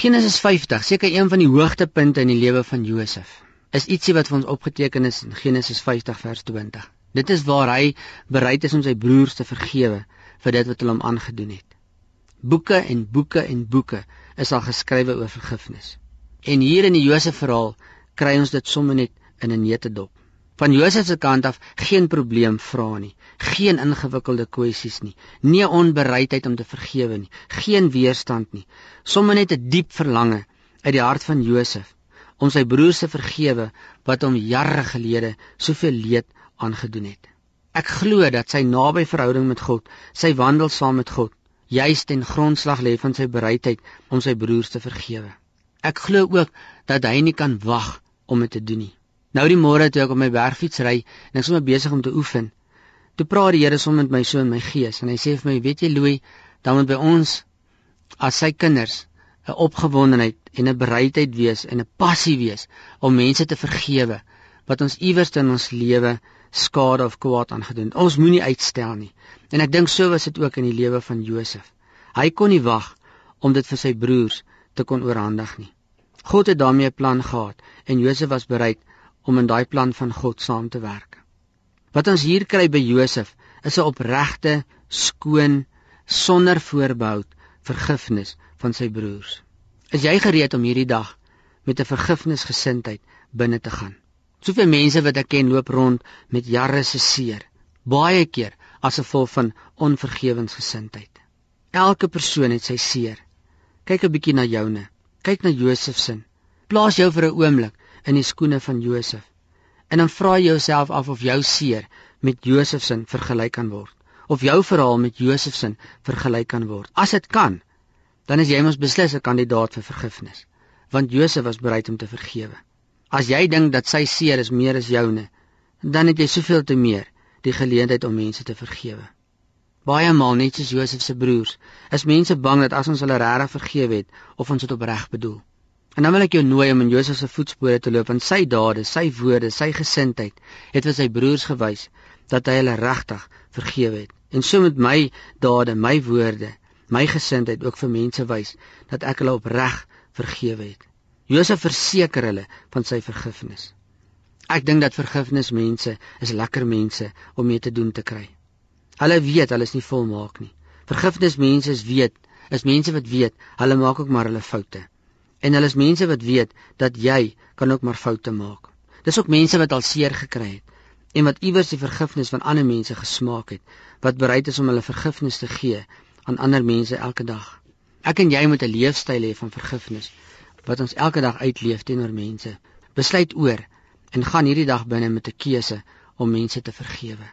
Genesis 50, seker een van die hoogtepunte in die lewe van Josef, is ietsie wat vir ons opgeteken is in Genesis 50 vers 20. Dit is waar hy bereid is om sy broers te vergewe vir dit wat hulle hom aangedoen het. Boeke en boeke en boeke is al geskrywe oor vergifnis. En hier in die Josef verhaal kry ons dit sommer net in 'n neutedop. Van Josef se kant af geen probleem vra nie, geen ingewikkelde kwessies nie, nie onbereidheid om te vergewe nie, geen weerstand nie, sommer net 'n diep verlange uit die hart van Josef om sy broers te vergewe wat hom jare gelede soveel leed aangedoen het. Ek glo dat sy naby verhouding met God, sy wandel saam met God, juis ten grondslag lê van sy bereidheid om sy broers te vergewe. Ek glo ook dat hy nie kan wag om dit te doen nie. Nou die môre toe ek op my bergfiets ry en ek sommer besig om te oefen. Toe praat die Here sommer met my so in my gees en hy sê vir my, "Weet jy Louis, dan moet by ons as sy kinders 'n opgewondenheid en 'n bereidheid wees en 'n passie wees om mense te vergewe wat ons iewers in ons lewe skade of kwaad aangedoen het. Ons moenie uitstel nie. En ek dink so was dit ook in die lewe van Josef. Hy kon nie wag om dit vir sy broers te kon oorhandig nie. God het daarmee 'n plan gehad en Josef was bereid om in daai plan van God saam te werk. Wat ons hier kry by Josef is 'n opregte, skoon, sonder voorbehou vergifnis van sy broers. Is jy gereed om hierdie dag met 'n vergifnisgesindheid binne te gaan? Soveel mense wat ek ken loop rond met jare se seer, baie keer as gevolg van onvergewensgesindheid. Elke persoon het sy seer. Kyk 'n bietjie na joune. Kyk na Josef se. Plaas jou vir 'n oomblik in die skoene van Josef. En dan vra jy jouself af of jou seer met Josef se vergelyk kan word of jou verhaal met Josef se vergelyk kan word. As dit kan, dan is jy mos beslis 'n kandidaat vir vergifnis, want Josef was bereid om te vergewe. As jy dink dat sy seer is meer as joune, dan het jy soveel te meer die geleentheid om mense te vergewe. Baie maal net soos Josef se broers, is mense bang dat as ons hulle regtig vergewe het of ons dit opreg bedoel. En dan wil ek jou nooi om in Josef se voetspore te loop want sy dade, sy woorde, sy gesindheid het vir sy broers gewys dat hy hulle regtig vergewe het. En so met my dade, my woorde, my gesindheid ook vir mense wys dat ek hulle opreg vergewe het. Josef verseker hulle van sy vergifnis. Ek dink dat vergifnis mense is lekker mense om mee te doen te kry. Hulle weet hulle is nie volmaak nie. Vergifnis mense is weet, is mense wat weet, hulle maak ook maar hulle foute. En hulle is mense wat weet dat jy kan ook maar foute maak. Dis ook mense wat al seer gekry het en wat iewers die vergifnis van ander mense gesmaak het, wat bereid is om hulle vergifnis te gee aan ander mense elke dag. Ek en jy moet 'n leefstyl hê van vergifnis wat ons elke dag uitleef teenoor mense. Besluit oor en gaan hierdie dag binne met 'n keuse om mense te vergewe.